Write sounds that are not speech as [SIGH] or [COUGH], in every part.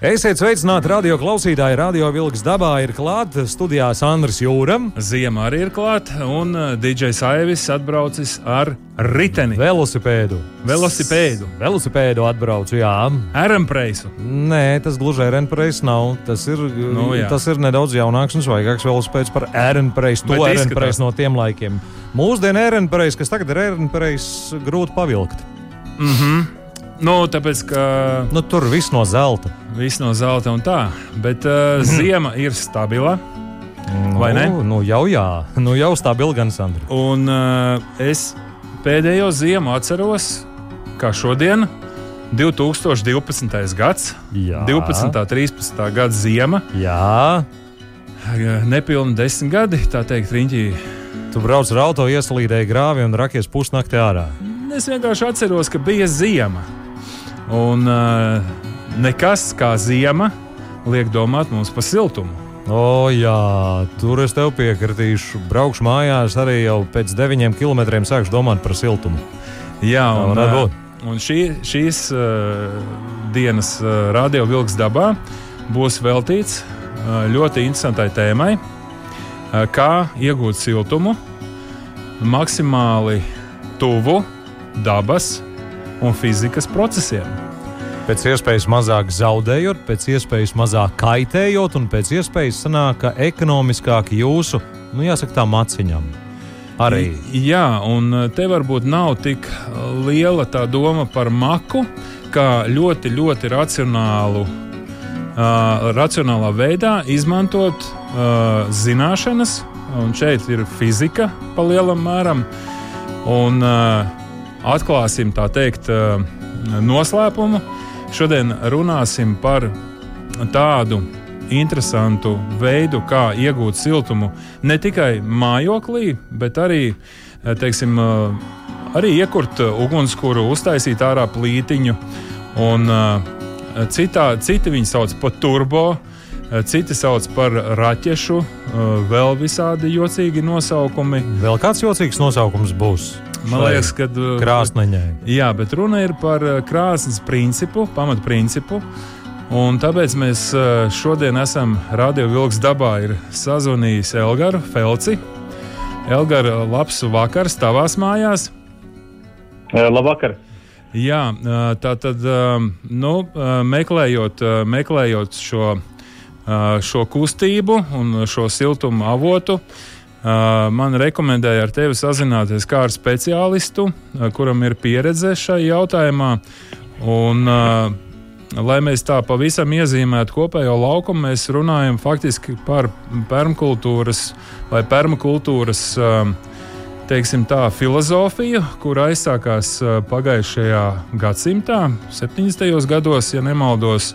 Esiet sveicināti radio klausītāji. Radio Vilks dabā ir klāta. Studijā Sandrs Jūram. Ziema arī ir klāta, un uh, DJs Aivis atbraucis ar riteni. Velosipēdu. Velosipēdu. Velosipēdu atbraucu, jā. Arampraisu. Nē, tas gluži Aaronpreis nav. Tas ir, Nu, jā. tas ir nedaudz jaunāks un svaigāks velosipēds par Aaronpreis. To Aaronpreis no tiem laikiem. Mūsdienu Aaronpreis, kas tagad ir Aaronpreis, grūti pavilkt. Nu, tāpēc, ka Nu, tur viss no zelta. viss no zelta un tā, bet uh, ziema ir stabila. Vai ne? Nu, nu jau jā, nu jau stabili gan Sandra. Un uh, es pēdējo ziemu atceros, kā šodien, 2012. gads, Jā. 12. un 13. gada ziema, Jā, uh, nepilni desmit gadi, tā teikt, riņķī. tu brauc ar auto, ieslīdēji grāvi un rakies pusnakti ārā. Es vienkārši atceros, ka bija ziema. Un uh, nekas kā ziema liek domāt mums par siltumu. O, jā, tur es tev piekritīšu. Braukšu mājās arī jau pēc deviņiem kilometriem sākšu domāt par siltumu. Jā, un, uh, un šī, šīs uh, dienas uh, radio vilks dabā būs veltīts uh, ļoti interesantai tēmai, uh, kā iegūt siltumu maksimāli tuvu dabas un fizikas procesiem. Pēc iespējas mazāk zaudējot, pēc iespējas mazāk kaitējot, un pēc iespējas sanāk, ekonomiskāk jūsu, nu, jāsaka, tā maciņam. Arī. Jā, un uh, te varbūt nav tik uh, liela tā doma par maku, kā ļoti, ļoti racionālu, uh, racionālā veidā izmantot uh, zināšanas, un šeit ir fizika pa lielam mēram, un uh, atklāsim tā teikt uh, noslēpumu. Šodien runāsim par tādu interesantu veidu, kā iegūt siltumu ne tikai mājoklī, bet arī, eh, teiksim, eh, arī iekurt ugunskura, uztaisīt ārā plītiņu. Un, eh, citā, citi viņu sauc par turbo, eh, citi sauc par raķešu, eh, vēl visādi jocīgi nosaukumi. Vēl kāds jocīgs nosaukums būs? Man liekas, ka eh, krāsneņai. Jā, bet runa ir par eh, krāsnes principu, pamatprincipu. Un tāpēc mēs eh, šodien esam Radio Vilks dabā ir sazvanījis Elgaru Felci. Elgara, labs vakars tavās mājās. Eh, Labvakar! Jā, eh, tā tad nu, eh, meklējot, eh, meklējot šo, eh, šo kustību un šo siltumu avotu, man rekomendēja ar tevi sazināties kā ar speciālistu, kuram ir pieredze šai jautājumā. Un, lai mēs tā pavisam iezīmētu kopējo laukumu, mēs runājam faktiski par permakultūras vai permakultūras teiksim, tā, filozofiju, kur aizsākās pagājušajā gadsimtā, 70. gados, ja nemaldos.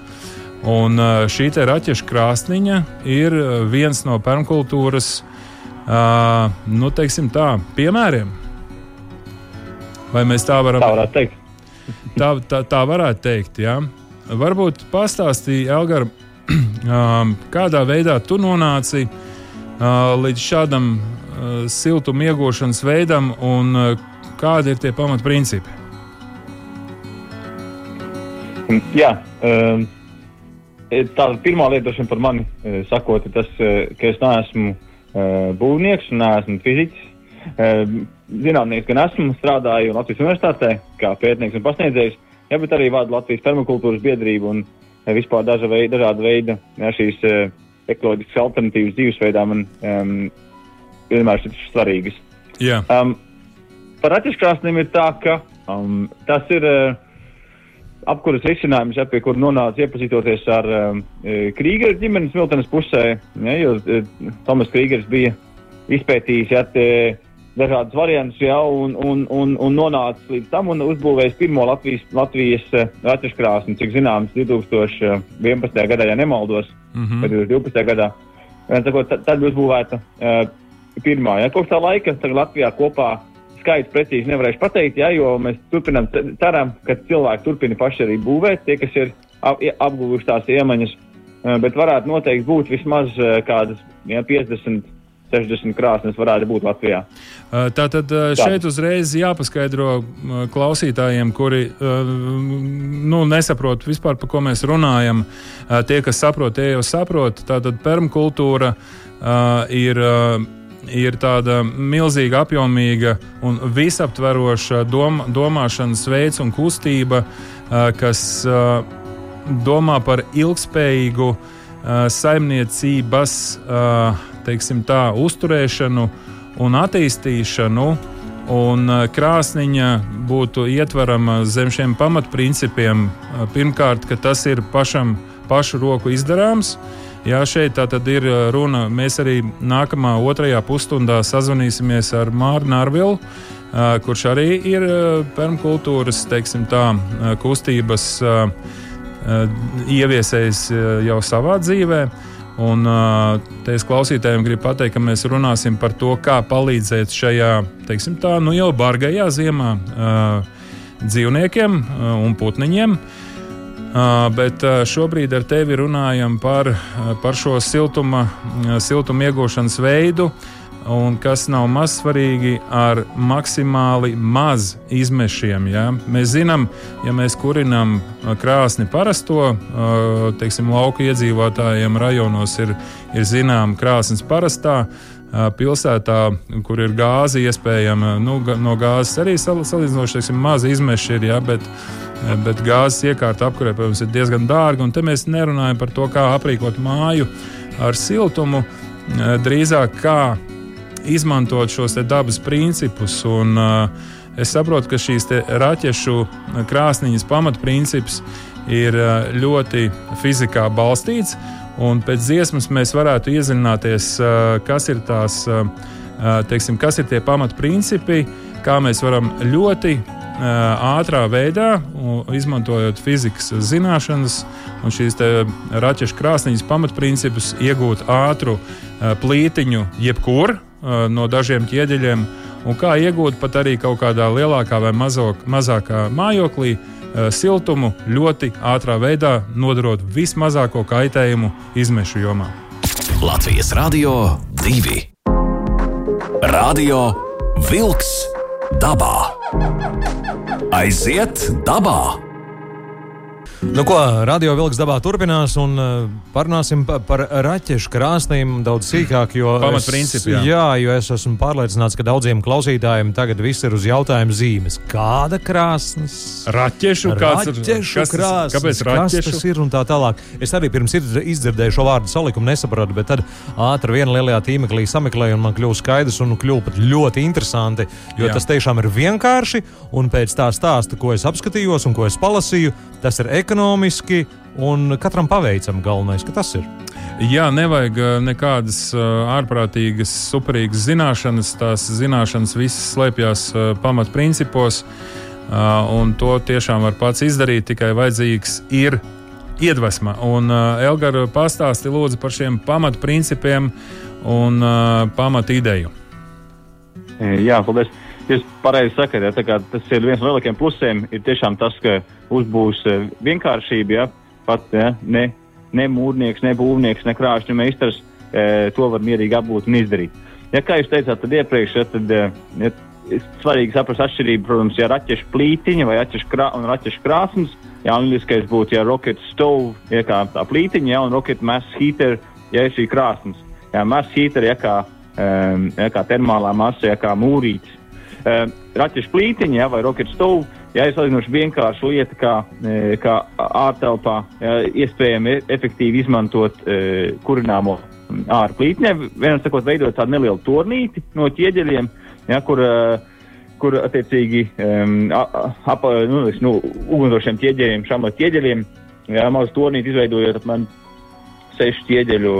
Un uh, šī te raķešu krāsniņa ir uh, viens no permakultūras uh, nu, tā, piemēriem. Vai mēs tā varam Tā varētu teikt. [LAUGHS] tā, tā, tā varētu teikt. Jā. Varbūt pastāstīja Elgar, [CLEARS THROAT] um, kādā veidā tu nonāci uh, līdz šādam uh, siltuma iegūšanas veidam un uh, kādi ir tie pamatprincipi. Jā, um, tā pirmā lieta vien par mani eh, sakot, ir tas, eh, ka es neesmu būvnieks un neesmu fiziķis. Zinātnieks gan esmu, strādāju Latvijas universitātē kā pētnieks un pasniedzējs, jā, bet arī vadu Latvijas permakultūras biedrību un vispār daža veida, dažāda veida jā, šīs ekoloģiskas alternatīvas dzīvesveidā man um, vienmēr šķiet svarīgas. Jā, Um, par attīstkrāsniem ir tā, ka um, tas ir uh, apkuras risinājums, ja, pie kura nonāca iepazīstoties ar um, Krīgera ģimenes Miltenes pusē, ja, jo uh, Tomas Krīgers bija izpētījis ja, te, dažādas variantus, ja, un, un, un, un nonācis līdz tam un uzbūvējis pirmo Latvijas, Latvijas raķeškrāsni, cik zināms, 2011. gadā, ja nemaldos, mm -hmm. vai 2012. gadā. Tad, tad bija uzbūvēta uh, pirmā. Ja. Kopš tā laika Latvijā kopā skaits precīzi nevarēšu pateikt, ja, jo mēs turpinām ceram, ka cilvēki turpina paši arī būvēt, tie, kas ir ap, apguvuši tās iemaņas, bet varētu noteikti būt vismaz kādas ja, 50 60 krāsnes varētu būt Latvijā. Tātad šeit uzreiz jāpaskaidro klausītājiem, kuri nu, nesaprot vispār, par ko mēs runājam. Tie, kas saprot, tie jau saprot. Tātad permakultūra ir ir tāda milzīga, apjomīga un visaptveroša dom, domāšanas veids un kustība, kas domā par ilgspējīgu saimniecības tā, uzturēšanu un attīstīšanu. Un uh, krāsniņa būtu ietverama zem šiem pamatprincipiem. Uh, pirmkārt, ka tas ir pašam pašu roku izdarāms. Jā, šeit tā tad ir uh, runa. Mēs arī nākamā otrajā pusstundā sazvanīsimies ar Mārnu Nārvilu, kurš arī ir permakultūras teiksim, tā, kustības ieviesējis jau savā dzīvēm. Un es klausītājiem gribu pateikt, ka mēs runāsim par to, kā palīdzēt šajā, teiksim tā, nu jau bargajā ziemā dzīvniekiem un putniņiem. Bet šobrīd ar tevi runājam par, par šo siltuma, siltuma iegūšanas veidu, un kas nav maz svarīgi, ar maksimāli maz izmešiem. Ja? Mēs zinām, ja mēs kurinām krāsni parasto, teiksim, lauku iedzīvotājiem rajonos ir, ir zināma krāsnes parastā. Pilsētā, kur ir gāze, iespējama nu, no gāzes arī salīdzinoši maza izmeša ir, ja, bet, bet gāzes iekārta apkurē, protams, ir diezgan dārga. Un te mēs nerunājam par to, kā aprīkot māju ar siltumu, drīzāk kā izmantot šos dabas principus. Un, es saprotu, ka šīs raķešu krāsniņas pamatprincips ir ļoti fizikā balstīts. Un pēc dziesmas mēs varētu iedziļināties, kas ir tās, teiksim, kas ir tie pamatprincipi, kā mēs varam ļoti ātrā veidā, izmantojot fizikas zināšanas un šīs raķešu krāsniņas pamatprincipus, iegūt ātru plītiņu jebkur no dažiem ķieģeļiem, un kā iegūt pat arī kaut kādā lielākā vai mazok, mazākā mājoklī siltumu ļoti ātrā veidā, nodarot vismazāko kaitējumu izmešu jomā. Latvijas Rādio 2 Radio Wolks dabā Aiziet dabā! Nu, ko radio vilks dabā turpinās, un uh, parunāsim pa, par raķešu krāsnīm daudz sīkāk. Pamatprincipi. Jā. jā, jo es esmu pārliecināts, ka daudziem klausītājiem tagad viss ir uz jautājumu zīmes. Kāda krāsnes? Raķešu, krāsnes. Kāpēc raķešu? tas ir un tā tālāk? Es arī pirms izdzirdēju šo vārdu salikumu, nesapratu, bet tad ātri vienā lielajā tīmeklī sameklēju, un man kļuva skaidrs un kļuva pat ļoti interesanti, jo jā. tas tiešām ir vienkārši, un pēc tā stāsta, ko es apskatījos un ko es palasīju, tas ir ekonomiski ekonomiski un katram paveicam galvenais, ka tas ir. Jā, nevajag uh, nekādas uh, ārprātīgas, superīgas zināšanas. Tās zināšanas visas slēpjas uh, pamatprincipos, un to tiešām var pats izdarīt. Tikai vajadzīgs ir iedvesma. Un Elgara pastāsti lūdzu par šiem pamatprincipiem un pamatideju. Jā, paldies. Jūs pareizi sakat, ja, tas ir viens no lielākajiem plusiem. Ir tiešām tas, ka uzbūs eh, vienkāršība, ja pat ja, ne, ne mūrnieks, ne būvnieks, ne krāšņu meistars e, to var mierīgi apgūt un izdarīt. Ja, kā jūs teicāt, tad iepriekš ja, tad, eh, ja, svarīgi saprast atšķirību, protams, ja raķešu plītiņa vai raķešu, krā, raķešu krāsnes. Ja angliskais būtu ja rocket stove, ja kā tā plītiņa, ja, un rocket mass heater, ja šī krāsnes. Ja, mass heater, ja kā, um, ja kā termālā masa, ja kā mūrītis. Uh, raķešu plītiņa ja, vai rocket stove Jā, ir salīdzinoši vienkārša lieta, kā, e, kā ārtelpā jā, iespējami efektīvi izmantot e, kurināmo ārplītņē. Vienam sakot, veidot tādu nelielu tornīti no ķieģeļiem, jā, kur, e, kur attiecīgi um, ap, nu, nu, ugunsdrošiem ķieģeļiem, šām ķieģeļiem, jā, mazu tornīti izveidojot apmēram sešu ķieģeļu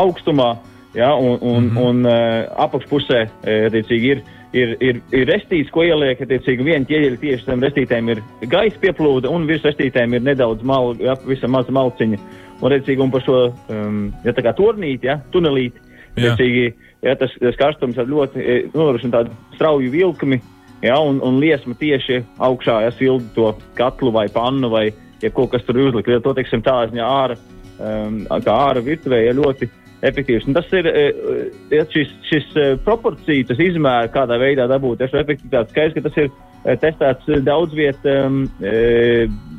augstumā, jā, un, un, mm -hmm. un uh, apakšpusē attiecīgi ir ir, ir, ir restīts, ko ieliek, attiecīgi viena ķieģeļa tieši tam restītēm ir gaisa pieplūde, un virs restītēm ir nedaudz mal, ja, maza malciņa. Un, attiecīgi, un par šo, um, ja tā kā tornīti, ja, tunelīti, attiecīgi, ja, tas, tas karstums ar ļoti e, nodrošina tādu strauju vilkmi, ja, un, un liesma tieši augšā, ja silda to katlu vai pannu vai ja kaut kas tur ir uzlikt. Ja to, teiksim, tā ziņā ārā, um, kā ārā virtuvē, ja ļoti efektīvs. Un tas ir e, e, ja šis, šis e, proporcija, tas izmērs, kādā veidā dabūt šo efektivitāti. Skaidrs, ka tas ir testēts daudz vietā,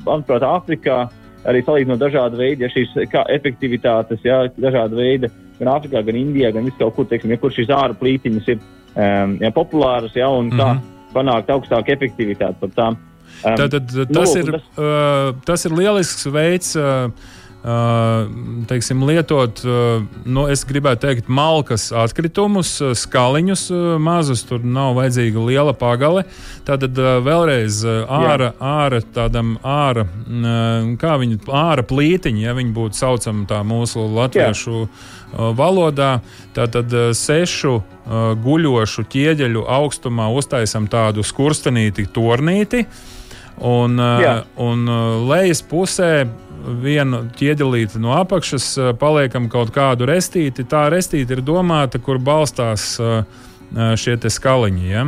manuprāt, Āfrikā. Arī salīdzinot dažādu veidu, ja šīs efektivitātes, ja, dažāda veida, gan Āfrikā, gan Indijā, gan visur, kur, teiksim, ja, kur šīs ārā plītiņas ir um, ja, populāras, ja, un mm -hmm. kā mhm. panākt augstāku efektivitāti par tām. Um, Tātad tas, nu, ir, tas... Uh, tas ir lielisks veids. Uh, teiksim, lietot, nu, es gribētu teikt, malkas atkritumus, skaliņus mazus, tur nav vajadzīga liela pagale. Tātad vēlreiz āra, āra tādam āra, kā viņi āra plītiņi, ja viņi būtu saucami tā mūsu latviešu Jā. valodā. Tātad sešu guļošu ķieģeļu augstumā uztaisam tādu skurstenīti, tornīti. Un, Jā. un lejas pusē vienu ķieģelīti no apakšas, eh, paliekam kaut kādu restīti. Tā restīte ir domāta, kur balstās eh, eh, šie skaliņi. Ja?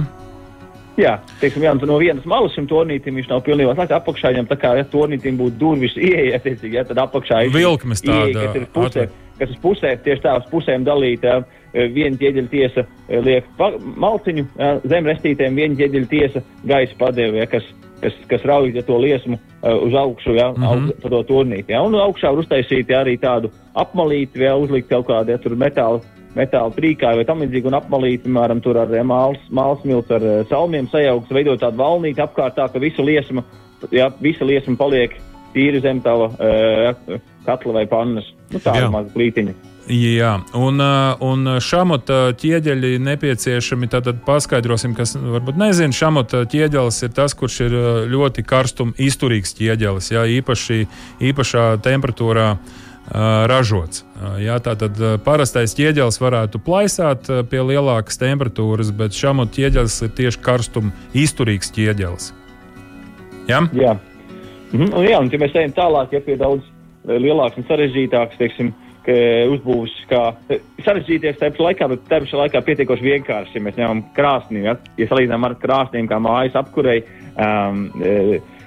Jā, teiksim, jā, no vienas malas šim turnītam viņš nav pilnībā slēgts. Apakšā viņam tā kā ja turnītam būtu durvis [LAUGHS] ieeja, attiecīgi, ja, tad apakšā ir vilkmes tāda. Ieeja, kas ir pusē, kas ir pusē, tieši tā uz pusēm dalīta. Viena ķieģeļa tiesa liek malciņu zem restītēm, viena ķieģeļa tiesa gaisa padevē, kas kas, kas rauj ja, to liesmu uh, uz augšu, ja, mm -hmm. aug, pa to turnīti. Ja, un augšā var uztaisīt ja, arī tādu apmalīti, ja uzlikt kaut kādu ja, metālu, metālu trīkāju vai tam līdzīgi, un apmalīt, piemēram, tur ar ja, māls milts ar uh, salmiem sajaukt, veidot tādu valnīti apkārt tā, ka visa liesma, ja, visa liesma paliek tīri zem tava uh, katla vai pannas. Nu, tāda maza plītiņa. Jā, un, un šāmota ķieģeļi nepieciešami. Tad paskaidrosim, kas varbūt nezina. Šāmota ķieģelis ir tas, kurš ir ļoti karstuma izturīgs ķieģelis, jā, īpaši īpašā temperatūrā ražots. Jā, tātad parastais ķieģelis varētu plaisāt pie lielākas temperatūras, bet šāmota ķieģelis ir tieši karstuma izturīgs ķieģelis. Jā, jā. Mhm, un, jā un, ja mēs ejam tālāk, ja pie daudz lielāks un sarežģītāks, teiksim, uzbūves kā sarežģīties tajā pašā laikā, bet tajā pašā laikā pietiekoši vienkārši. Mēs ņemam krāsnī, ja, ja salīdzinām ar krāsnīm, kā mājas apkurei, um,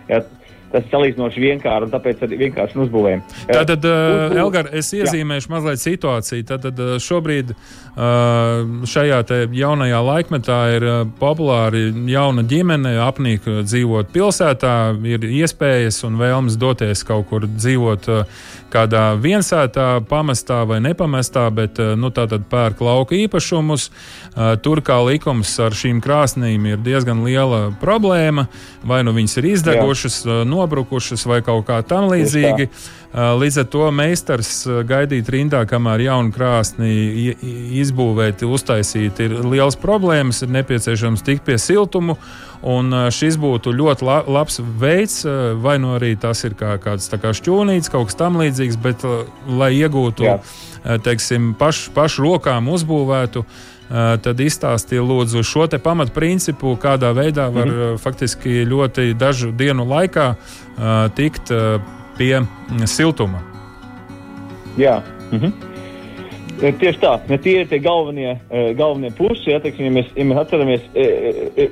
ja, tas salīdzinoši vienkārši, un tāpēc arī vienkārši uzbūvējam. Tātad, uh, Elgar, es iezīmēšu jā. mazliet situāciju. Tātad šobrīd uh, šajā jaunajā laikmetā ir populāri jauna ģimene, apnīk dzīvot pilsētā, ir iespējas un vēlmes doties kaut kur dzīvot. Uh, kādā viensētā, pamestā vai nepamestā, bet nu, tātad pērk lauka īpašumus. Tur kā likums ar šīm krāsnīm ir diezgan liela problēma. Vai nu viņas ir izdegušas, Jā. Nobrukušas vai kaut kā tam līdzīgi. Līdz ar to meistars gaidīt rindā, kamēr jaunu krāsni izbūvēt, uztaisīt, ir liels problēmas. Ir nepieciešams tikt pie siltuma. Un šis būtu ļoti la labs veids, vai nu arī tas ir kā, kāds kā šķūnīts, kaut kas tamlīdzīgs, bet lai iegūtu Jā. teiksim, pašu, pašu rokām uzbūvētu tad izstāstīja lūdzu šo te pamatprincipu, kādā veidā var mm -hmm. faktiski ļoti dažu dienu laikā uh, tikt pie siltuma. Jā. Mm -hmm. Tieši tā, ne tie ir tie galvenie, galvenie plusi. Ja, teiksim, ja, mēs, ja mēs atceramies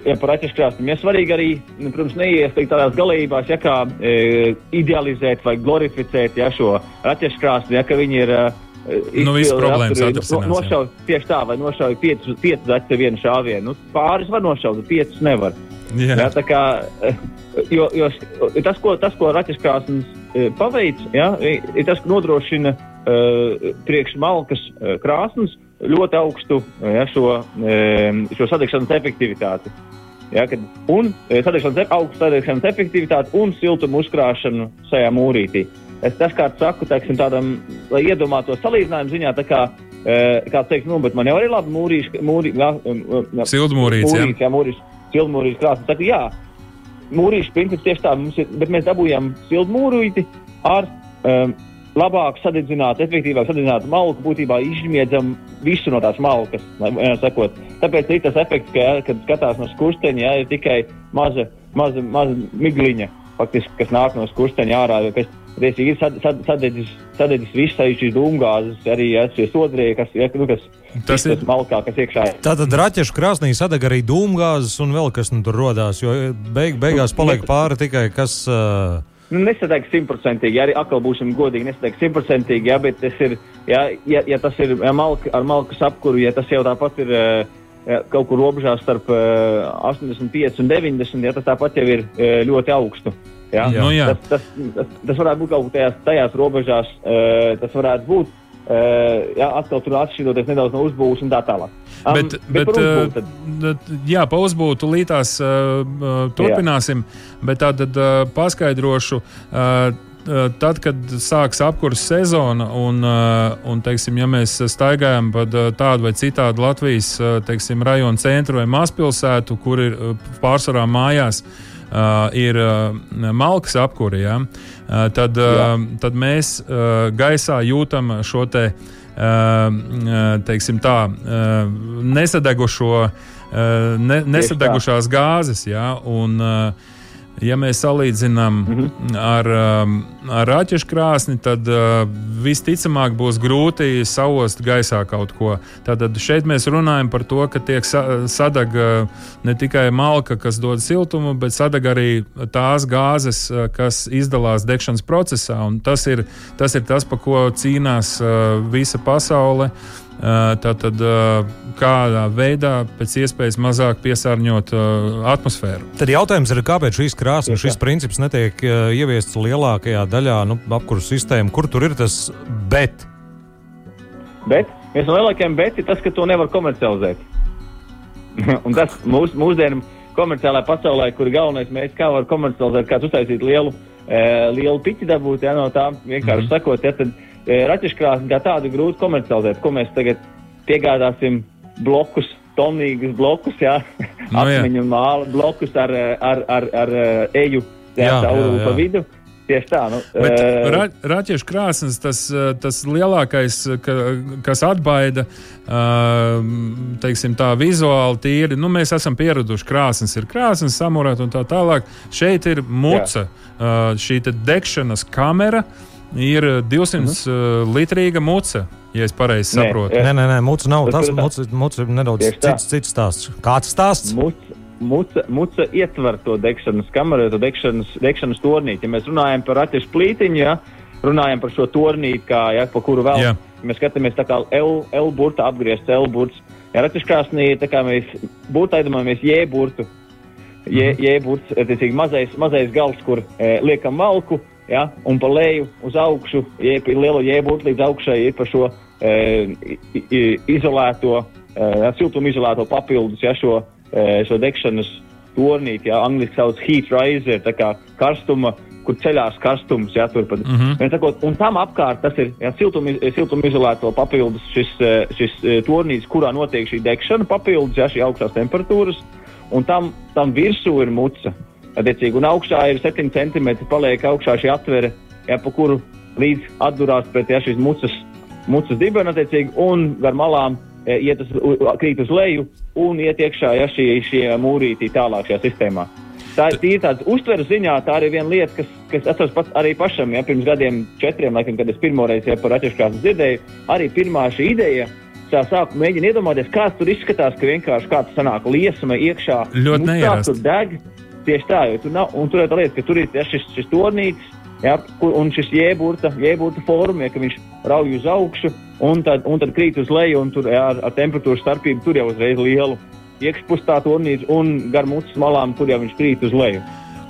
ja par atšķirībām, ir svarīgi arī, nu, protams, neiesteikt tādās galībās, ja kā e, idealizēt vai glorificēt ja, šo atšķirību, ja ka viņi ir Nu, viss problēmas atrisinās. No, nošaut tieši tā, vai nošauj piecus, piecus acis ar vienu šāvienu. Nu, pāris var nošaut, piecus nevar. Jā. Jā, tā kā, [LAUGHS] jo, jo tas, ko, tas, ko raķiskrāsnes e, paveic, ja, ir tas, ka nodrošina uh, priekš malkas uh, krāsnes ļoti augstu ja, šo, šo sadegšanas efektivitāti. Ja, kad, un sadegšanas, augstu sadegšanas efektivitāti un siltumu uzkrāšanu šajā mūrītī. Uh, Es dažkārt saku, teiksim, tādam, lai iedomātos salīdzinājumu ziņā, tā kā, e, kā teikt, nu, bet man jau ir labi mūrīši, mūrī, jā, sildmūrīši, mūrīši, jā, mūrīši, sildmūrīši krāsas. Saku, jā, mūrīši princips tieši tā, mums ir, bet mēs dabūjām sildmūrīti ar um, labāk sadedzināt, efektīvāk sadedzināt malku, būtībā izsmiedzam visu no tās malkas. Sakot. Tāpēc ir tas efekts, ka, ja, kad skatās no skursteņa, ja, ir tikai maza, maza, maza migliņa, faktiski, kas nāk no skursteņa ārā. Kas, Tiesīgi ir sad, sad, sadedzis, sadedzis viss šīs dūmgāzes, arī ja, šie sodrie, kas, ja, nu, kas, tas ir malkā, kas iekšā ir. Tātad raķešu krāsnī sadeg arī dūmgāzes un vēl kas nu tur rodās, jo beig, beigās paliek pāri tikai kas. Uh, Nu, nesateiktu simtprocentīgi, arī atkal būsim godīgi, nesateiktu simtprocentīgi, ja, bet tas ir, ja, ja, ja tas ir ja malka, ar malkas apkuru, ja tas jau tāpat ir ja, kaut kur robežā starp 85 un 90, ja tas tāpat jau ir ļoti augstu. Ja? Nu, jā. tas, tas, tas, tas varētu būt kaut kur tajās, tajās robežās, tas varētu būt. Uh, jā, atkal tur atšķiroties nedaudz no uzbūves un tā tālāk. Um, bet, bet, bet uzbūvu, jā, pa uzbūvu līdās uh, turpināsim, jā. bet tad uh, paskaidrošu. Uh, tad, kad sāksies apkurss sezona, un, un teiksim, ja mēs staigājam pa tādu vai citādu Latvijas teiksim, rajonu centru vai mazpilsētu, kur ir pārsvarā mājās, Uh, ir uh, malkas apkūra, ja, uh, tad, uh, tad mēs uh, gaisā jūtam šo te, uh, teiksim tā, uh, nesadegušo, uh, ne, nesadegušās gāzes. Ja, un, uh, ja mēs salīdzinām mm -hmm. ar, um, ar raķešu krāsni, tad uh, visticamāk būs grūti saust gaisā kaut ko. Tātad šeit mēs runājam par to, ka tiek sadeg uh, ne tikai malka, kas dod siltumu, bet sadeg arī tās gāzes, uh, kas izdalās degšanas procesā. Tas ir, tas ir tas, pa ko cīnās visa pasaule. Tātad, kādā veidā pēc iespējas mazāk piesārņot atmosfēru. Tad jautājums ir, kāpēc šīs krāsnes, šis princips netiek ieviests lielākajā daļā nu, apkursu sistēmu, kur tur ir tas bet? Bet viens no lielākajiem bet ir tas, ka to nevar komercializēt. [LAUGHS] Un tas mūs, mūsdienu komerciālajā pasaulē, kur galvenais mērķis, kā var komercializēt, kā uztaisīt lielu, e, lielu piķi dabūt ja, no tā, vienkārši mm -hmm. sakot, ja, tad raķeškrāsni kā tādu grūti komercializēt. Ko mēs tagad piegādāsim blokus, tonīgus blokus, jā, no, nu, atmiņu māla blokus ar, ar, ar, ar eju caurulu pa vidu. Tieši tā. Nu, Bet uh, ra raķešu krāsnes, tas, tas lielākais, ka, kas atbaida, uh, teiksim, tā vizuāli tīri. Nu, mēs esam pieraduši, krāsnes ir krāsnes, samurēt un tā tālāk. Šeit ir muca, uh, šī degšanas kamera. Uh, ir 200 mm -hmm. litrīga muca. Ja es pareizi saprotu, nē, nē, nē muca nav. Tas muca, muca ir nedaudz cits, cits stāsts. Kāds stāsts? Muca, muca, muca ietver to degšanas kameru, to degšanas, degšanas tornīti. Ja mēs runājam par atsevišķu plītiņu, ja, runājam par šo tornīti, kā, ja, pa kuru vēl ja mēs skatāmies tā kā L, L burta apgriezts, L burts. Ja ratiškrāsnī, tā kā mēs būtu aizdomājamies J burtu, J, mhm. J burts, mazais, mazais gals, kur e, liekam malku, ja, un pa leju uz augšu, ja ir liela jēbūt līdz augšai, ir par šo e, izolēto, e, siltumizolēto papildus, ja šo, e, šo degšanas tornīti, ja angliski sauc heat riser, tā kā karstuma, kur ceļās karstums, ja turpat. Mm -hmm. sakot, un tam apkārt tas ir ja, siltum, siltumizolēto papildus šis, e, šis e, tornītis, kurā notiek šī degšana papildus, ja šī augstās temperatūras, un tam, tam virsū ir muca. Attiecīgi, un augšā ir 7 cm, paliek augšā šī atvere, ja, pa kuru līdz atdurās pret ja, šīs mucas, mucas dibena, attiecīgi, un gar malām e, iet uz, krīt uz leju un iet iekšā ja, šī, šī mūrītī tālāk šajā sistēmā. Tā ir tīra tāda uztveres ziņā, tā arī viena lieta, kas, kas atceros pats arī pašam, ja pirms gadiem, četriem, laikam, kad es pirmoreiz ja, par atšķirīgās dzirdēju, arī pirmā šī ideja. Tā sāku mēģināt iedomāties, kā tur izskatās, ka vienkārši kāds sanāk liesma iekšā. Ļoti neierasti. Tur deg, Tieši tā, jo tur nav, un tur ir tā lieta, ka tur ir ja, šis, šis tornītis, ja, un šis jēburta, jēburta forma, ja, ka viņš rauj uz augšu, un tad, un tad krīt uz leju, un tur ja, ar, ar temperatūras starpību tur jau uzreiz lielu iekšpustā tornītis, un gar mucas malām tur jau viņš krīt uz leju.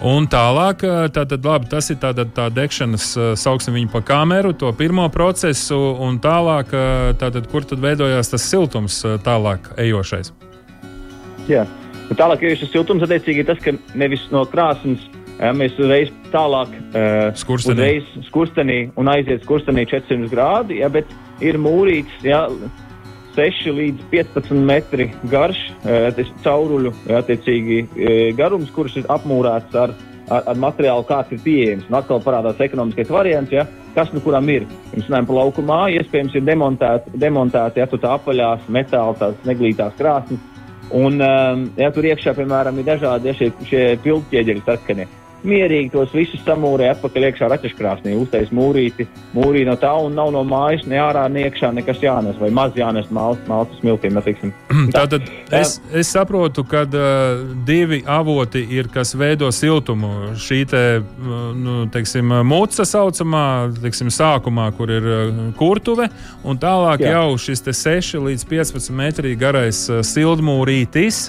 Un tālāk, tātad, labi, tas ir tāda tā degšanas, sauksim viņu pa kameru, to pirmo procesu, un tālāk, tātad, kur tad veidojās tas siltums tālāk ejošais? Jā. Yeah. Un tālāk, ja šis siltums attiecīgi ir tas, ka nevis no krāsnes ja, mēs uzreiz tālāk uh, skurstenī. skurstenī un aiziet skurstenī 400 grādi, ja, bet ir mūrīts ja, 6 līdz 15 metri garš uh, cauruļu ja, attiecīgi, uh, garums, kurš ir apmūrēts ar, ar, ar materiālu, kāds ir pieejams. Un atkal parādās ekonomiskais variants. Ja, kas nu kuram ir. Mēs runājam par laukumā, iespējams, ir demontēti, demontēti ja, tā apaļās metāla, tās neglītās krāsnes. Un, um, ja tur iekšā, piemēram, ir dažādi ja, šie, šie piltķieģeļi saskanie mierīgi tos visus samūrē atpakaļ iekšā raķeškrāsnī, uztais mūrīti, mūrī no tā un nav no mājas, ne ārā, ne iekšā nekas jānes, vai maz jānes maltas smiltīm. [CLEARS THROAT] Tātad es, es saprotu, ka uh, divi avoti ir, kas veido siltumu. Šī te, nu, teiksim, mūca saucamā, teiksim, sākumā, kur ir kurtuve, un tālāk Jā. jau šis te 6 līdz 15 metri garais sildmūrītis.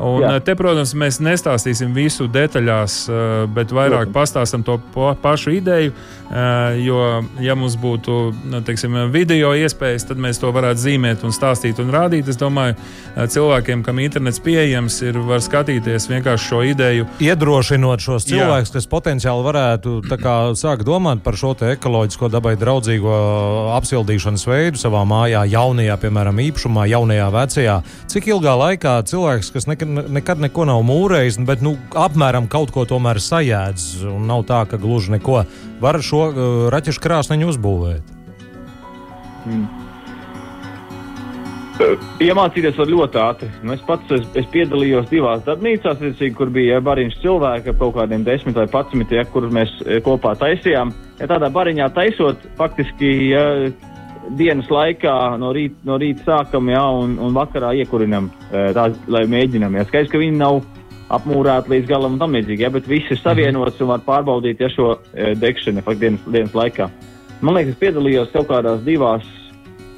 Un, Jā. te, protams, mēs nestāstīsim visu detaļās, eh, bet vairāk pastāstam to pašu ideju. Eh, jo, ja mums būtu nu, teiksim, video iespējas, tad mēs to varētu zīmēt, un stāstīt un rādīt. Es domāju, eh, cilvēkiem, kam internets pieejams, ir var skatīties vienkārši šo ideju. Iedrošinot šos cilvēkus, Jā. kas potenciāli varētu kā, sākt domāt par šo ekoloģisko dabai draudzīgo apsildīšanas veidu savā mājā, jaunajā, piemēram, īpašumā, jaunajā, vecajā. Cik ilgā laikā cilvēks, kas nekad nekad neko nav mūrējis, bet nu, apmēram kaut ko tomēr sajēdz. Nav tā, ka gluži neko var šo uh, raķešu krāsniņu uzbūvēt. Hmm. Iemācīties var ļoti ātri. Nu, es pats es, es piedalījos divās darbnīcās, kur bija bariņš cilvēki, kaut kādiem desmit vai patsmit, ja, kurus mēs eh, kopā taisījām. Ja tādā bariņā taisot, faktiski ja, dienas laikā no rīta, no rīta sākam, jā, un, un vakarā iekurinam, e, tās, lai mēģinām. Jā, skaidrs, ka viņi nav apmūrēti līdz galam un tam līdzīgi, bet viss ir savienots un var pārbaudīt ja, šo e, degšanu dienas, dienas laikā. Man liekas, es piedalījos kaut kādās divās,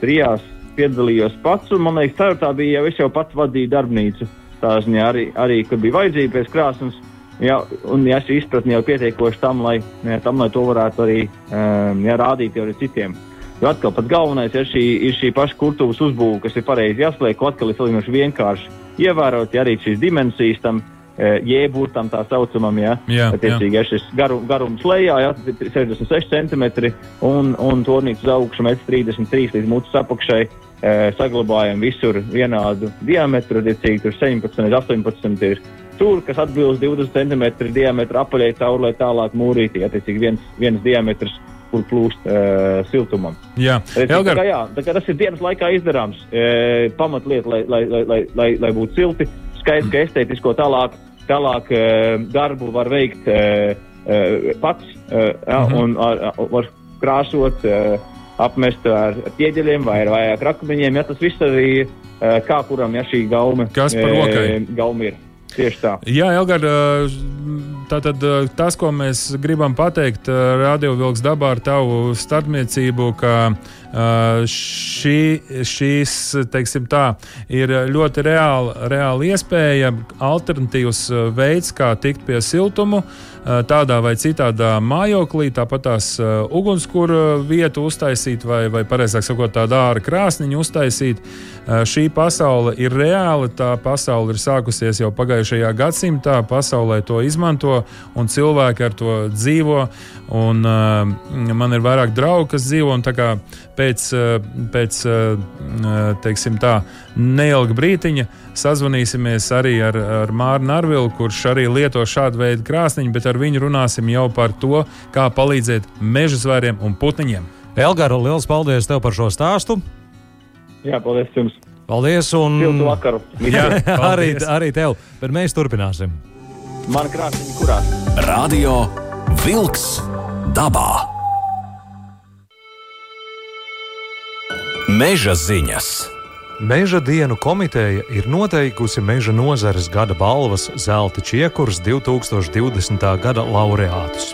trijās, piedalījos pats, un man liekas, ceturtā bija jau es jau pats vadīju darbnīcu. Tā ziņā arī, arī kad bija vajadzība pēc krāsnes. Jā, un ja šī izpratne jau pietiekoši tam, lai, jā, tam, lai to varētu arī um, jā, rādīt arī citiem. Jo atkal pats galvenais ir šī, ir šī paša kurtuvas uzbūve, kas ir pareizi jāsliek, ko atkal ir salīdzinoši vienkārši ievērot, ja arī šīs dimensijas tam e, jēburtam tā saucamam, ja, jā, attiecīgi, ja šis garu, garums lejā, ja, 66 cm un, un tornīts uz augšu 1,33 līdz mutes apakšai, e, saglabājam visur vienādu diametru, attiecīgi tur 17 līdz 18 ir tur, kas atbilst 20 cm diametru apaļai cauri, lai tālāk mūrītī, attiecīgi viens, viens diametrs kur plūst uh, siltumam. Jā, Elgar... tā kā, jā tā kā tas ir dienas laikā izdarāms. E, pamatlieta, lai, lai, lai, lai, lai, lai būtu silti, skaidrs, ka estētisko tālāk, tālāk e, darbu var veikt e, e, pats e, jā, -hmm. un ar, ar, var krāsot. E, apmest ar ķieģeļiem vai ar akmeņiem. Ja tas viss arī kā kuram ja šī gaume, Kas par rokai? Gaume ir. Tieši tā. Jā, Elgar, tātad tas, ko mēs gribam pateikt Radio Vilks dabā ar tavu starpniecību, ka šī, šīs, teiksim tā, ir ļoti reāla, reāla iespēja, alternatīvs veids, kā tikt pie siltumu tādā vai citādā mājoklī, tāpat tās ugunskura vietu uztaisīt, vai, vai pareizāk sakot, tādu ārā krāsniņu uztaisīt. Šī pasaule ir reāla, tā pasaule ir sākusies jau pagājušajā gadsimtā, pasaulē to izmanto un cilvēki ar to dzīvo. Un, man ir vairāk draugu, kas dzīvo pēc, pēc teiksim, tā, neilga brītiņa sazvanīsimies arī ar, ar Mārnu Arvilu, kurš arī lieto šādu veidu krāsniņu, bet ar viņu runāsim jau par to, kā palīdzēt meža zvēriem un putniņiem. Elgara, liels paldies tev par šo stāstu! Jā, paldies jums! Paldies! Un... Siltu vakaru! Jā, [LAUGHS] arī, arī tev, bet mēs turpināsim! Man krāsniņa kurās? Radio Vilks dabā! Meža ziņas! Meža dienu komiteja ir noteikusi meža nozares gada balvas Zelta Čiekurs 2020. gada laureātus.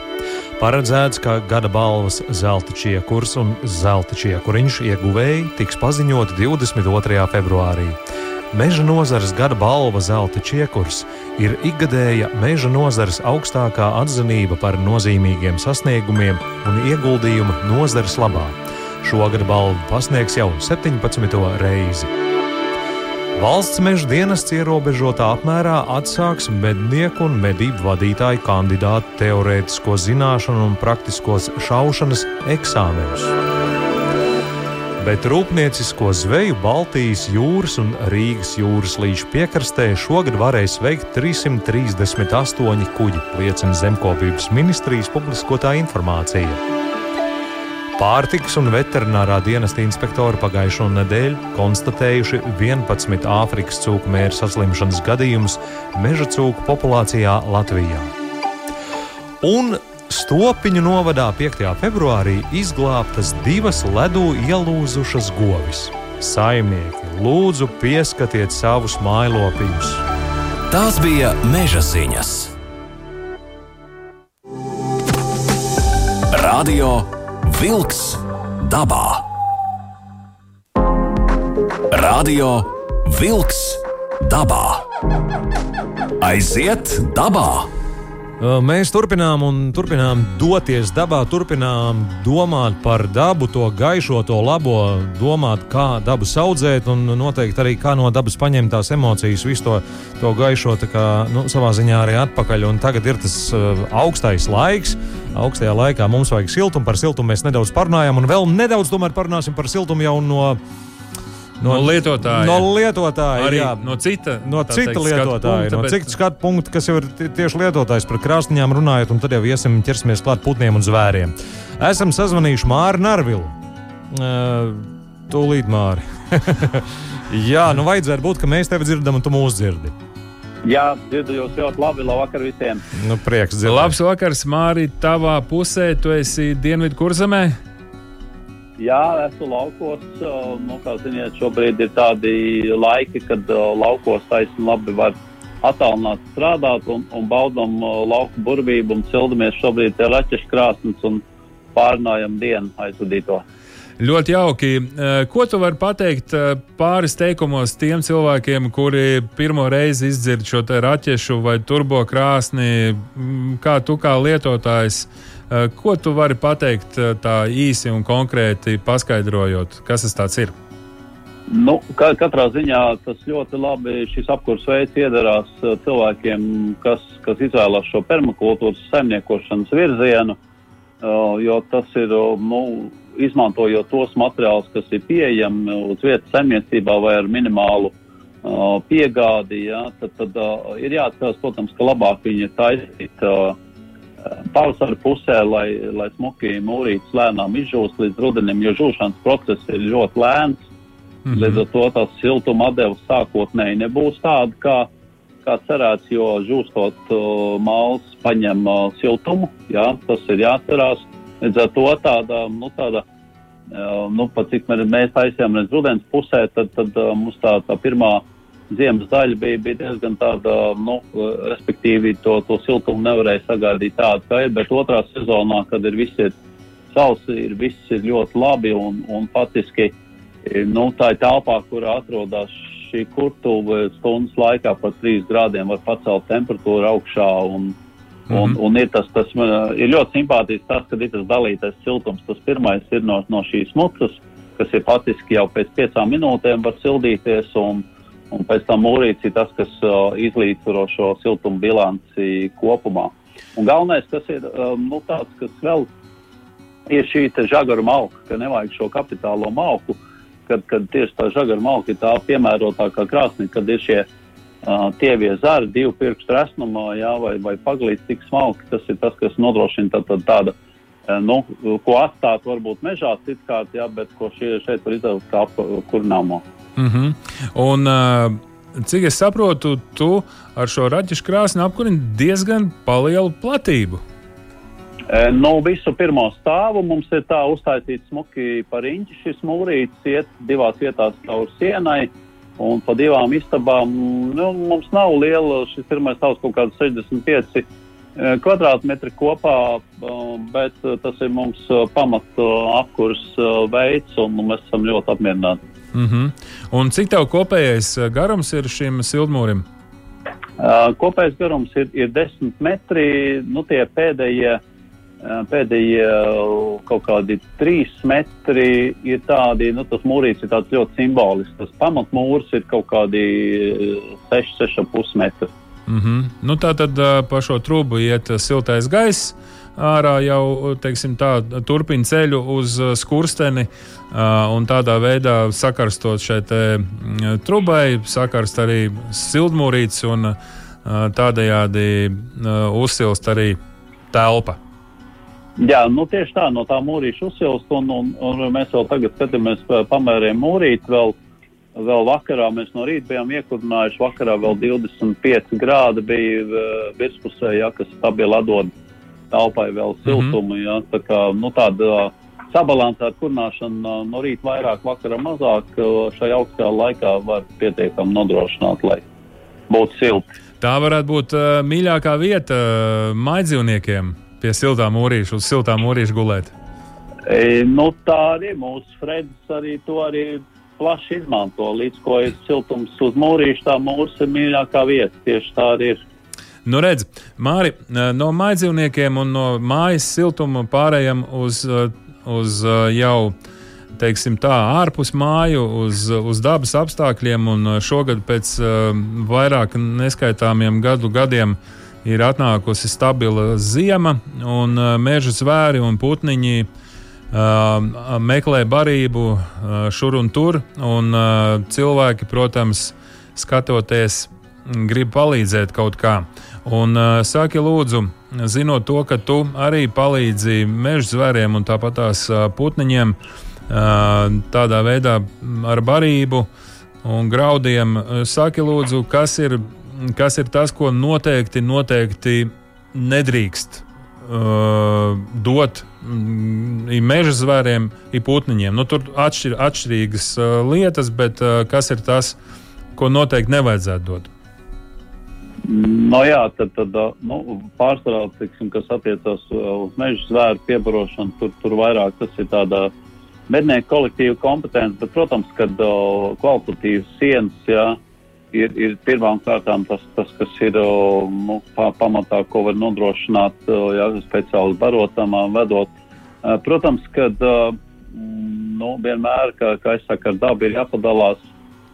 Paredzēts, ka gada balvas Zelta Čiekurs un Zelta Čiekuriņš ieguvēji tiks paziņoti 22. februārī. Meža nozares gada balva Zelta Čiekurs ir ikgadēja meža nozares augstākā atzinība par nozīmīgiem sasniegumiem un ieguldījumu nozares labā. Šogad balvu pasniegs jau 17. reizi. Valsts meža dienests ierobežotā apmērā atsāks mednieku un medību vadītāju kandidātu teorētisko zināšanu un praktiskos šaušanas eksāmenus. Bet rūpniecisko zveju Baltijas jūras un Rīgas jūras līča piekrastē šogad varēs veikt 338 kuģi, liecina Zemkopības ministrijas publiskotā informācija. Pārtikas un veterinārā dienesta inspektori pagājušo nedēļu konstatējuši 11 Āfrikas cūku mēra saslimšanas gadījumus meža cūku populācijā Latvijā. Un Stopiņu novadā 5. februārī izglābtas divas ledū ielūzušas govis. Saimnieki, lūdzu, pieskatiet savus mājlopiņus! Tās bija meža ziņas. Radio Wolks dabā. Radio Wolks dabā. Aiziet dabā! Mēs turpinām un turpinām doties dabā, turpinām domāt par dabu, to gaišo, to labo, domāt, kā dabu audzēt, un noteikti arī kā no dabas paņemt tās emocijas, visu to, to gaišo kā, nu, savā ziņā arī atpakaļ. Un tagad ir tas uh, augstais laiks. Augstajā laikā mums vajag siltumu, par siltumu mēs nedaudz parunājam, un vēl nedaudz parunāsim par siltumu jau no No, no lietotāja. No lietotāja, arī jā. no cita, no cita teikt, lietotāja. Punkta, no bet... cita skatu punkta, kas jau ir tieši lietotājs par krāsniņām runājot, un tad jau iesim ķersimies klāt putniem un zvēriem. Esam sazvanījuši Māri Narvilu. Uh, tūlīt Māri. [LAUGHS] jā, nu vajadzētu būt, ka mēs tevi dzirdam un tu mūs dzirdi. Jā, dzirdu jūs ļoti labi. Labvakar visiem. Nu, prieks dzirdēt. Labs vakars, Mārī, tavā pusē. Tu esi Dienvidu kurzemē. Jā, esmu laukos. Nu, kā ziniet, šobrīd ir tādi laiki, kad laukos taisni labi var attālināt strādāt un, un baudam lauku burvību un sildamies šobrīd ar raķešu krāsnes un pārnājam dienu aizvadīto. Ļoti jauki. Ko tu vari pateikt pāris teikumos tiem cilvēkiem, kuri pirmo reizi izdzird šo raķešu vai turbo krāsni, kā tu kā lietotājs? Eh, ko tu vari pateikt eh, tā īsi un konkrēti paskaidrojot, kas tas ir? Nu, katrā ziņā tas ļoti labi šis apkurss veids iedarās eh, cilvēkiem, kas, kas izvēlās šo permakultūras saimniekošanas virzienu, jo tas ir, nu, izmantojot tos materiālus, kas ir pieejami uz vietas saimniecībā vai ar minimālu piegādi, ja, tad, tad ir jāatcerās, protams, ka labāk viņi taisīt pavasara pusē, lai, lai smuki mūrītis lēnām izžūst līdz rudenim, jo žūšanas process ir ļoti lēns. Mm -hmm. Līdz ar to tās siltuma atdevas sākotnēji nebūs tāda, kā, kā cerēts, jo žūstot uh, māls paņem uh, siltumu. Jā, tas ir jāatcerās. Līdz ar to tāda, nu, tāda uh, nu, pat cik mēs taisījām līdz rudens pusē, tad, tad uh, mums tā, tā pirmā ziemas daļa bija, bija diezgan tāda, nu, respektīvi to, to siltumu nevarēja sagaidīt tādu, kā ir, bet otrā sezonā, kad ir viss ir sausi, ir viss ir ļoti labi un, un faktiski, nu, tā ir telpā, kur atrodas šī kurtuve stundas laikā par 3 grādiem var pacelt temperatūru augšā un, Mm -hmm. Un, un ir, tas, tas, ir ļoti simpātiski tas, ka ir tas dalītais siltums. Tas pirmais ir no, no šīs mucas, kas ir faktiski jau pēc piecām minūtēm var sildīties. Un, un pēc tam mūrīts ir tas, kas uh, izlīdzsvaro šo siltumu bilanci kopumā. Un galvenais, kas ir um, nu, tāds, kas vēl ir šī žagaru malka, ka nevajag šo kapitālo malku, kad, kad tieši tā žagaru malka ir tā piemērotākā krāsnī, kad ir šie uh, tievie zari, divu pirkstu resnumā, jā, vai, vai paglīts tik smalki, tas ir tas, kas nodrošina tā, tā, tāda, uh, nu, ko atstāt varbūt mežā citkārt, jā, bet ko šie, šeit var izdarīt kā apkurināmo. Mm -hmm. Un, uh, cik es saprotu, tu ar šo raķešu krāsni apkurini diezgan lielu platību. E, nu, visu pirmo stāvu mums ir tā uztaisīts smuki par inķi. Šis mūrītis iet divās vietās caur sienai. Un pa divām istabām nu, mums nav liela. Šis pirmais stāvs kaut kāds 65 e, kvadrātmetri kopā, bet tas ir mums pamat apkurs veids, un mēs esam ļoti apmierināti. Mm -hmm. Un cik tev kopējais eh, garums ir šim siltumūrim? Uh, kopējais garums ir, ir 10 metri. Nu, tie pēdējie, uh, pēdējie uh, kaut kādi 3 metri ir tādi, nu, tas mūrītis ir ļoti simbolisks. Tas pamatmūrs ir kaut kādi 6, 6,5 metri. Mm -hmm. nu, tā tad uh, pa šo trūku iet siltais gaiss ārā jau teiksim, tā, turpina ceļu uz uh, skursteni un tādā veidā sakarstot šai mm, trubai, sakarst arī sildmūrītes un tādējādi uzsilst arī telpa. Jā, nu tieši tā, no tā mūrīša uzsilst, un, un, un mēs vēl tagad skatāmies, pamēriem mūrīt vēl. Vēl vakarā mēs no rīta bijām iekurinājuši, vakarā vēl 25 grādi bija uh, virspusē, ja, kas stabili atdod telpai vēl siltumu. Mm -hmm. ja, tā kā, nu, tāda sabalansēta kurināšana no rīta vairāk, vakarā mazāk, šajā augstajā laikā var pietiekami nodrošināt, lai būtu silti. Tā varētu būt uh, mīļākā vieta uh, maidzīvniekiem pie siltām mūrīšu, uz siltām mūrīšu gulēt. E, nu, tā arī mūsu Fredis arī to arī plaši izmanto. Līdz ko ir siltums uz mūrīša, tā mūrs ir mīļākā vieta. Tieši tā arī ir. Nu, redz, Māri, no mājdzīvniekiem un no mājas siltuma pārējām uz, uz jau teiksim, tā, ārpus māju, uz, uz dabas apstākļiem. Šogad pēc vairāk neskaitāmiem gadu gadiem ir atnākusi stabila zima, un meža zvēri un putniņi uh, meklē barību uh, šur un tur, un uh, cilvēki, protams, skatoties, grib palīdzēt kaut kā. Un uh, saki, lūdzu, zinot to, ka tu arī palīdzi meža zvēriem un tāpat tās uh, putniņiem, uh, tādā veidā ar barību un graudiem, saki, lūdzu, kas ir, kas ir tas, ko noteikti, noteikti nedrīkst dot mm, meža zvēriem, ir putniņiem. Nu, tur atšķir, atšķirīgas uh, lietas, bet uh, kas ir tas, ko noteikti nevajadzētu dot? No jā, tad, tad nu, pārsvarā, tiksim, kas attiecas uz meža zvēru piebarošanu, tur, tur vairāk tas ir tādā mednieku kolektīva kompetence, bet, protams, kad uh, kvalitatīvas sienas, jā, ir, ir pirmām kārtām tas, tas kas ir nu, pa, pamatā, ko var nodrošināt jā, speciāli barotamām vedot. Protams, kad nu, vienmēr, kā, kā es saku, ar dabu ir jāpadalās.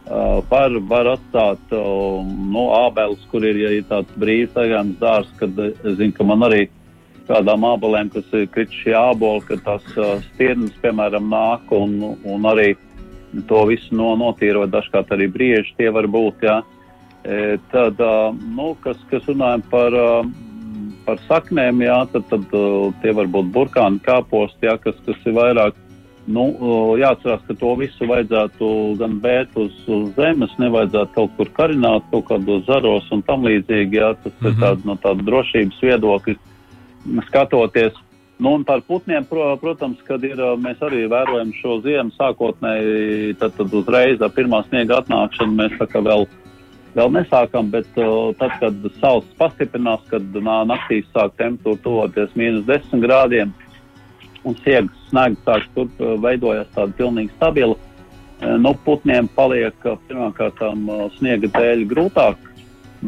Var, var atstāt nu, ābeles, kur ir, ja ir tāds brīvs agāns dārs, kad es zinu, ka man arī kādām ābolēm, kas ir krituši āboli, ka tās stirnas, piemēram, nāk un, un arī to visu no, notīrot, dažkārt arī brieži tie var būt. Jā. E, tad, nu, kas, kas runājam par, par saknēm, jā, tad, tad tie var būt burkāni, kāposti, jā, kas, kas ir vairāk. Nu, jāatcerās, ka to visu vajadzētu gan bēt uz, uz zemes, nevajadzētu kaut kur karināt, kaut kādos zaros un tam līdzīgi. Jā, tas mm -hmm. ir mhm. tād, no tāda drošības viedokļa skatoties. Nu, un par putniem, pro, protams, kad ir, mēs arī vērojam šo ziemu sākotnēji, tad, tad uzreiz ar pirmā sniega atnākšanu mēs tā kā vēl, vēl nesākam, bet tad, kad saules pastiprinās, kad nā, naktīs sāk temperatūra tuvoties mīnus 10 grādiem un siegas sniegs sāk tur veidojas tāda pilnīgi stabila, nu, putniem paliek pirmkārt sniega dēļ grūtāk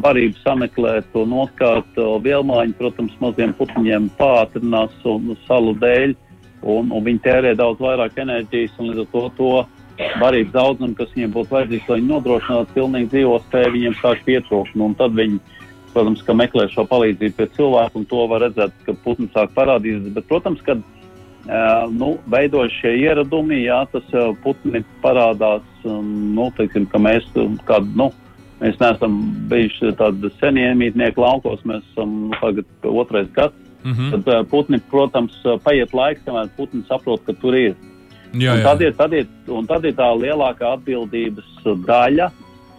barību sameklēt un noskārt vielmaiņu, protams, maziem putniņiem pātrinās un salu dēļ, un, un viņi tērē daudz vairāk enerģijas, un līdz ar to to barības daudzumu, kas viņiem būtu vajadzīgs, lai viņi nodrošinātu pilnīgi dzīvotspēju, viņiem sāk pietrūkt, un tad viņi, protams, meklē šo palīdzību pie cilvēku, un to var redzēt, ka putni sāk parādīties, bet, protams, kad Uh, nu, veidojas šie ieradumi, jā, tas uh, putni parādās, nu, teiksim, ka mēs kādu, nu, Mēs neesam bijuši tādi seni iemītnieki laukos, mēs esam nu, tagad otrais gads. Mm -hmm. Tad uh, putni, protams, paiet laiks, kamēr putni saprot, ka tur ir. Jā, jā. Tad, ir, tad, ir, tad ir tā lielākā atbildības daļa.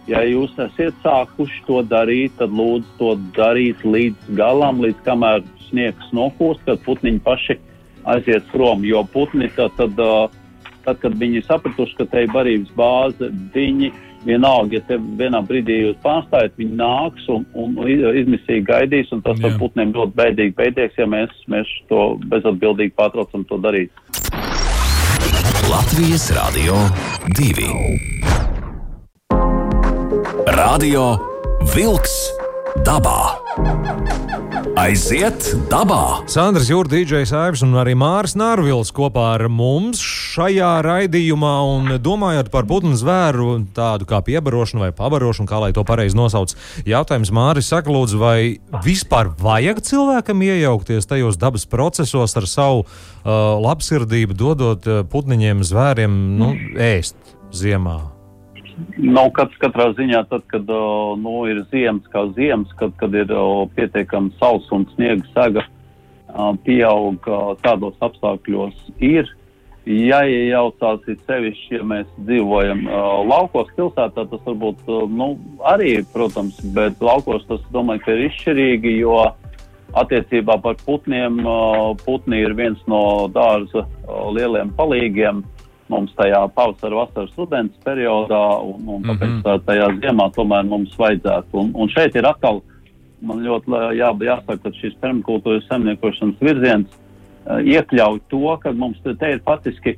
Ja jūs esat sākuši to darīt, tad lūdzu to darīt līdz galam, līdz kamēr sniegs nokūst, kad putniņi paši aiziet prom. Jo putni tad, tad, tad kad viņi sapratuši, ka te ir barības bāze, viņi vienalga, ja te vienā brīdī jūs pārstājat, viņi nāks un, un izmisīgi gaidīs, un tas ar putniem ļoti bēdīgi beigsies, ja mēs, mēs to bezatbildīgi pārtraucam to darīt. Latvijas Rādio 2 Radio Vilks dabā! Aiziet dabā! Sandrs Jūras, DJs Aivs un arī Māris Nārvils kopā ar mums šajā raidījumā. Un domājot par putnu zvēru, tādu kā piebarošanu vai pabarošanu, kā lai to pareizi nosauc, jautājums Māris saka, lūdzu, vai vispār vajag cilvēkam iejaukties tajos dabas procesos ar savu uh, labsirdību, dodot uh, putniņiem, zvēriem nu, ēst ziemā? Nav kāds katrā ziņā, tad, kad nu, ir ziemas kā ziemas, kad, kad ir pietiekami saules un sniega sega. pieaug tādos apstākļos, ir ja sevišķi, ja mēs dzīvojam laukos, pilsētā. Tas varbūt nu, arī, protams, bet laukos tas, domāju, ir izšķirīgi, jo attiecībā par putniem putni ir viens no dārza lieliem palīgiem. Mums tajā pavasara, vasaras, rudens periodā, un, un tāpēc mm -hmm. tajā ziemā tomēr mums vajadzētu. Un, un šeit ir atkal, man ļoti jā, jāsaka, ka šis permakultūras saimniekošanas virziens Eh, iekļauj to, ka mums te ir faktiski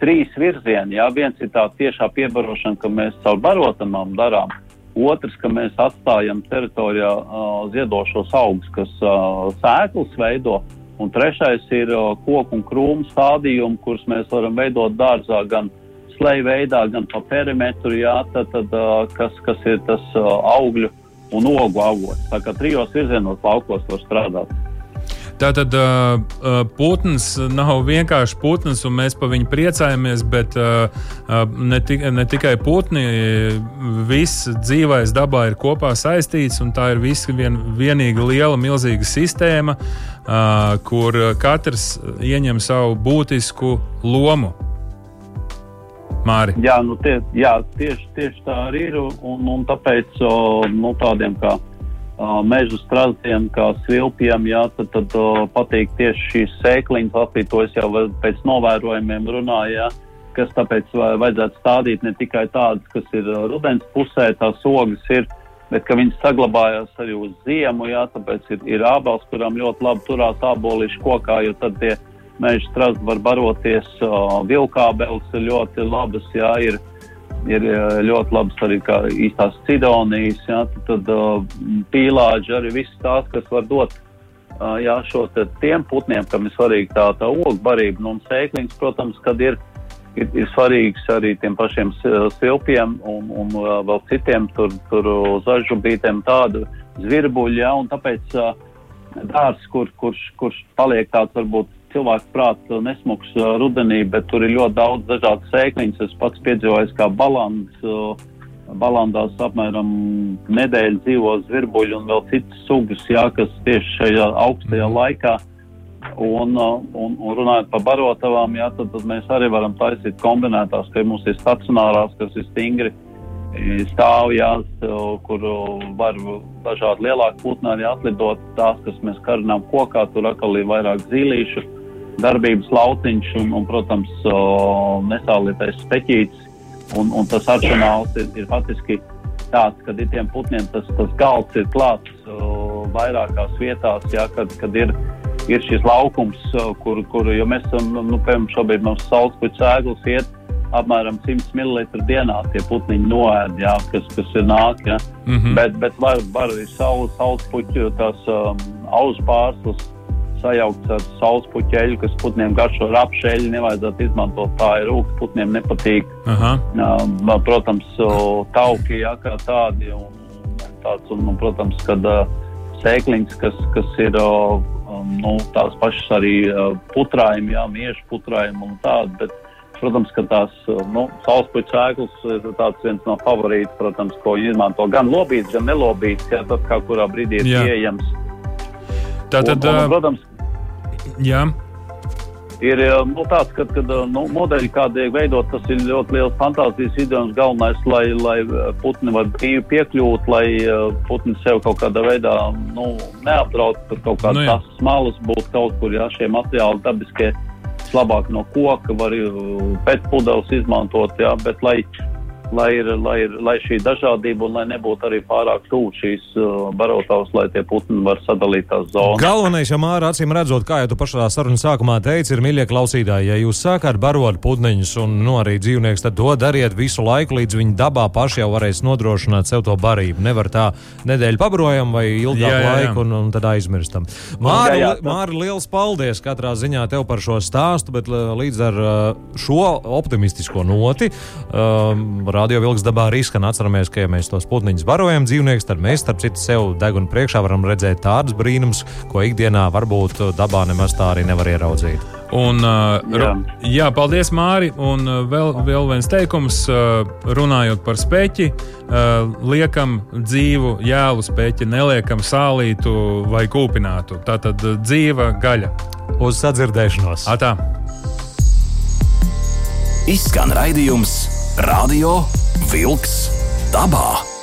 trīs virzieni. Jā. Viens ir tā tiešā piebarošana, ka mēs caur barotamām darām. Otrs, ka mēs atstājam teritorijā uh, ziedošos augus, kas uh, sēklas veido. Un trešais ir koku un krūmu stādījumi, kurus mēs varam veidot dārzā gan sleju veidā, gan pa perimetru, jā, tad, tad, kas, kas ir tas augļu un ogu avots. Tā kā trijos virzienos laukos var strādāt. Tātad uh, putns nav vienkārši putns, un mēs par viņu priecājamies, bet uh, ne, tik, ne tikai putni, viss dzīvais dabā ir kopā saistīts, un tā ir visa vien, vienīga liela, milzīga sistēma, uh, kur katrs ieņem savu būtisku lomu. Māri. Jā, nu tie, jā tieši, tieši tā arī ir, un, un tāpēc nu, tādiem kā mežu straziem, kā svilpiem, jā, tad, tad uh, patīk tieši šīs sēkliņas, Latvija to es jau pēc novērojumiem runāju, jā, kas tāpēc vajadzētu stādīt ne tikai tādas, kas ir rudens pusē, tās ogas ir, bet ka viņas saglabājās arī uz ziemu, jā, tāpēc ir, ir ābels, kurām ļoti labi turās ābolīši kokā, jo tad tie meža strazi var baroties, uh, vilkābeles ir ļoti labas, jā, ir ir ļoti labas arī īstās cidonijas, jā, tad, tad uh, pīlāģi arī viss tās, kas var dot uh, jā, šo tiem putniem, kam ir svarīga tā, tā ogbarība, nu, un sēkliņas, protams, kad ir, ir, ir svarīgs arī tiem pašiem silpiem un, un vēl citiem tur, tur zažubītiem tādu zvirbuļu, jā, un tāpēc dārs, kur, kurš, kurš paliek tāds varbūt cilvēku prāts nesmuks rudenī, bet tur ir ļoti daudz dažādu sēkliņas. Es pats piedzīvoju, kā balands. Balandās apmēram nedēļu dzīvo zvirbuļi un vēl citas sugas, jā, kas tieši šajā augstajā mm. laikā. Un, un, un runājot par barotavām, jā, tad, tad mēs arī varam taisīt kombinētās, ka mums ir stacionārās, kas ir stingri stāvjās, kur var dažādi lielāki putni arī atlidot. Tās, kas mēs karinām kokā, tur atkal ir vairāk zīlīšu darbības lautiņš un, un protams, nesālietais speķītis. Un, un tas arsenāls ir, ir faktiski tāds, ka ir tiem putniem tas, tas galds ir klāts uh, vairākās vietās, jā, kad, kad ir, ir šis laukums, uh, kur, kur mēs esam, nu, piemēram, šobrīd mums saulespuķu sēglis iet apmēram 100 ml dienā tie putniņi noēd, jā, kas, kas ir nāk, jā. Mm -hmm. bet, bet var, var arī saules, saulespuķu tās um, auspārstas sajaukts ar saulespuķeļu, kas putniem garšo rapšeļu, nevajadzētu izmantot tā ir rūks, putniem nepatīk. Aha. Protams, tauki, jā, kā tādi, un, tāds, un, protams, kad sēkliņas, kas, kas ir uh, nu, tās pašas arī putrājumi, jā, miešu putrājumi un tādi, bet, protams, ka tās nu, saulespuķu sēklas ir viens no favorītiem, protams, ko izmanto gan lobīts, gan nelobīts, jā, tas kā kurā brīdī ir jā. pieejams. Tātad, un, un, protams, Jā. Ir nu, tāds, ka kad, nu, modeļi, kādi tiek veidot, tas ir ļoti liels fantāzijas izdevums. Galvenais, lai, lai putni var brīvi piekļūt, lai putni sev kaut kādā veidā nu, neapdraud, ka kaut kādas nu, tas smalas būtu kaut kur, ja šie materiāli dabiskie labāk no koka var pēc pudeles izmantot, jā, bet lai lai, ir, lai, ir, lai šī dažādība un lai nebūtu arī pārāk tuvu šīs uh, barotavas, lai tie putni var sadalīt tās zonas. Galvenais, ja māra acīm redzot, kā jau tu pašā sarunas sākumā teici, ir mīļie klausītāji, ja jūs sākāt barot putniņus un nu, arī dzīvnieks, tad to dariet visu laiku, līdz viņi dabā paši jau varēs nodrošināt sev to barību. Nevar tā nedēļu pabrojam vai ilgāku laiku un, un tad aizmirstam. Māra, jā, jā, tā. Māra, liels paldies katrā ziņā tev par šo stāstu, bet līdz ar uh, šo optimistisko noti um, radio vilks dabā arī skan. Atceramies, ka, ja mēs tos putniņus barojam dzīvniekus, tad mēs, starp citu, sev degunu priekšā varam redzēt tādus brīnumus, ko ikdienā varbūt dabā nemaz tā arī nevar ieraudzīt. Un, uh, jā. jā, paldies, Māri. Un uh, vēl, vēl viens teikums, uh, runājot par speķi. Uh, liekam dzīvu jēlu speķi, neliekam sālītu vai kūpinātu. Tā tad uh, dzīva gaļa. Uz sadzirdēšanos! Atā. Izskan raidījums Radio Vilks dabā.